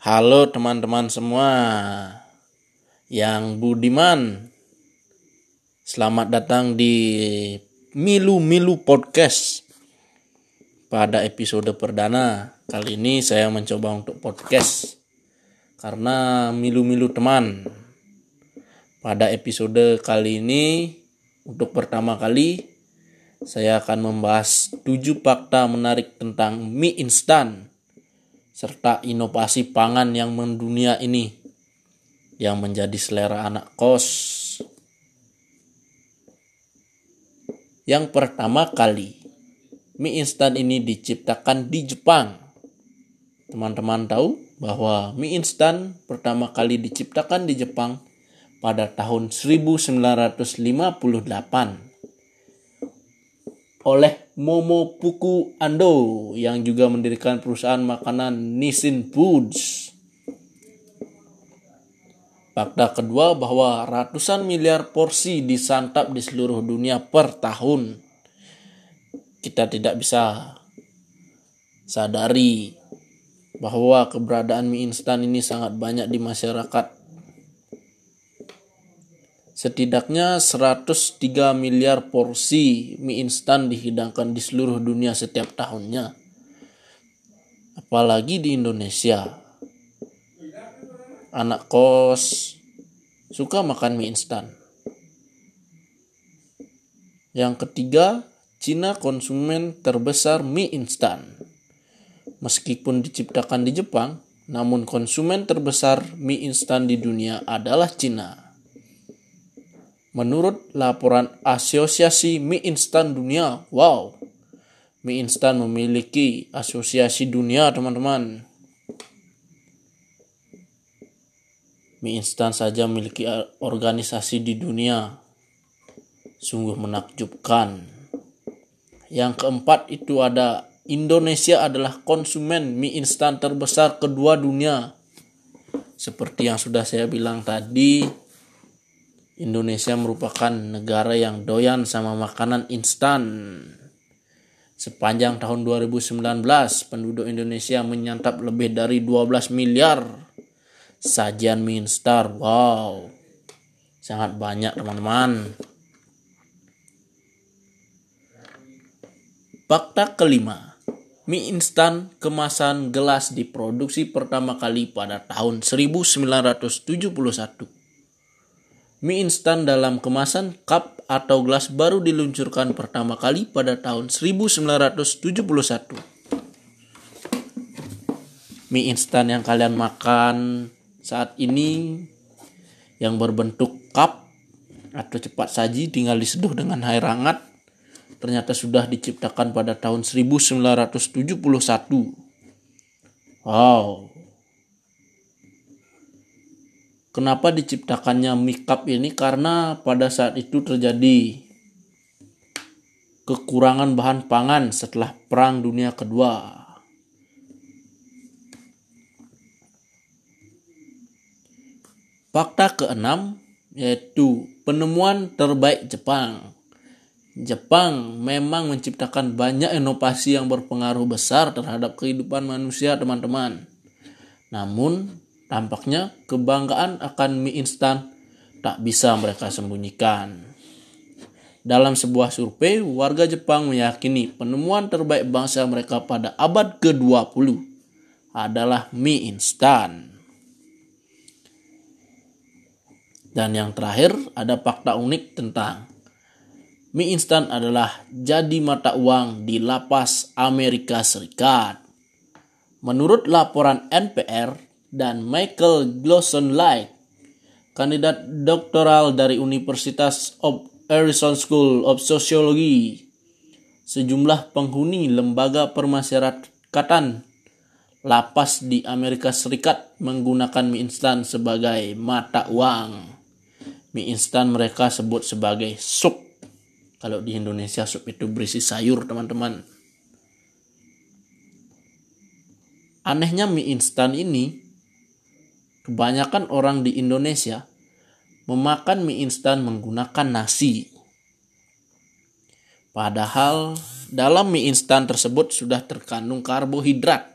Halo teman-teman semua yang budiman. Selamat datang di Milu Milu Podcast. Pada episode perdana kali ini saya mencoba untuk podcast karena Milu Milu teman. Pada episode kali ini untuk pertama kali saya akan membahas 7 fakta menarik tentang mie instan serta inovasi pangan yang mendunia ini yang menjadi selera anak kos. Yang pertama kali, mie instan ini diciptakan di Jepang. Teman-teman tahu bahwa mie instan pertama kali diciptakan di Jepang pada tahun 1958 oleh Momopuku Ando yang juga mendirikan perusahaan makanan Nissin Foods. Fakta kedua bahwa ratusan miliar porsi disantap di seluruh dunia per tahun. Kita tidak bisa sadari bahwa keberadaan mie instan ini sangat banyak di masyarakat Setidaknya 103 miliar porsi mie instan dihidangkan di seluruh dunia setiap tahunnya. Apalagi di Indonesia. Anak kos suka makan mie instan. Yang ketiga, Cina konsumen terbesar mie instan. Meskipun diciptakan di Jepang, namun konsumen terbesar mie instan di dunia adalah Cina. Menurut laporan Asosiasi Mie Instan Dunia, wow, mie instan memiliki asosiasi dunia, teman-teman. Mie instan saja memiliki organisasi di dunia. Sungguh menakjubkan. Yang keempat itu ada Indonesia adalah konsumen mie instan terbesar kedua dunia. Seperti yang sudah saya bilang tadi, Indonesia merupakan negara yang doyan sama makanan instan. Sepanjang tahun 2019, penduduk Indonesia menyantap lebih dari 12 miliar sajian mie instan. Wow, sangat banyak teman-teman. Fakta kelima, mie instan kemasan gelas diproduksi pertama kali pada tahun 1971. Mie instan dalam kemasan cup atau gelas baru diluncurkan pertama kali pada tahun 1971. Mie instan yang kalian makan saat ini yang berbentuk cup atau cepat saji tinggal diseduh dengan air hangat ternyata sudah diciptakan pada tahun 1971. Wow, Kenapa diciptakannya mikap ini? Karena pada saat itu terjadi kekurangan bahan pangan setelah Perang Dunia Kedua. Fakta keenam yaitu penemuan terbaik Jepang. Jepang memang menciptakan banyak inovasi yang berpengaruh besar terhadap kehidupan manusia, teman-teman. Namun, Tampaknya kebanggaan akan mie instan tak bisa mereka sembunyikan. Dalam sebuah survei, warga Jepang meyakini penemuan terbaik bangsa mereka pada abad ke-20 adalah mie instan. Dan yang terakhir, ada fakta unik tentang mie instan adalah jadi mata uang di lapas Amerika Serikat. Menurut laporan NPR, dan Michael Glosson Light, kandidat doktoral dari Universitas of Arizona School of Sociology. Sejumlah penghuni lembaga permasyarakatan lapas di Amerika Serikat menggunakan mie instan sebagai mata uang. Mie instan mereka sebut sebagai sup. Kalau di Indonesia sup itu berisi sayur, teman-teman. Anehnya mie instan ini kebanyakan orang di Indonesia memakan mie instan menggunakan nasi. Padahal dalam mie instan tersebut sudah terkandung karbohidrat.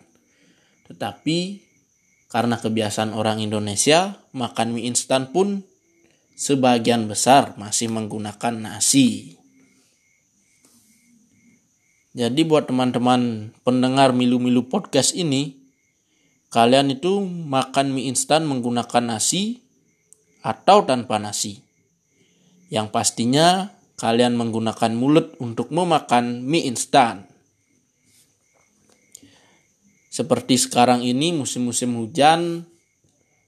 Tetapi Karena kebiasaan orang Indonesia, makan mie instan pun sebagian besar masih menggunakan nasi. Jadi buat teman-teman pendengar milu-milu podcast ini, kalian itu makan mie instan menggunakan nasi atau tanpa nasi. Yang pastinya kalian menggunakan mulut untuk memakan mie instan. Seperti sekarang ini musim-musim hujan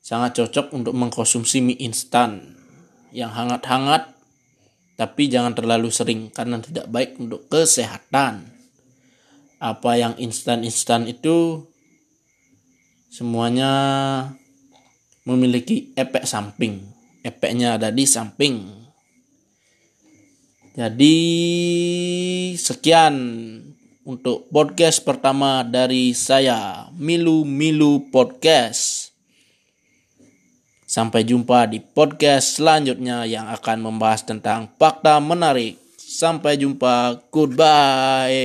sangat cocok untuk mengkonsumsi mie instan yang hangat-hangat tapi jangan terlalu sering karena tidak baik untuk kesehatan. Apa yang instan-instan itu semuanya memiliki efek samping. Efeknya ada di samping. Jadi sekian untuk podcast pertama dari saya, Milu Milu Podcast. Sampai jumpa di podcast selanjutnya yang akan membahas tentang fakta menarik. Sampai jumpa, goodbye.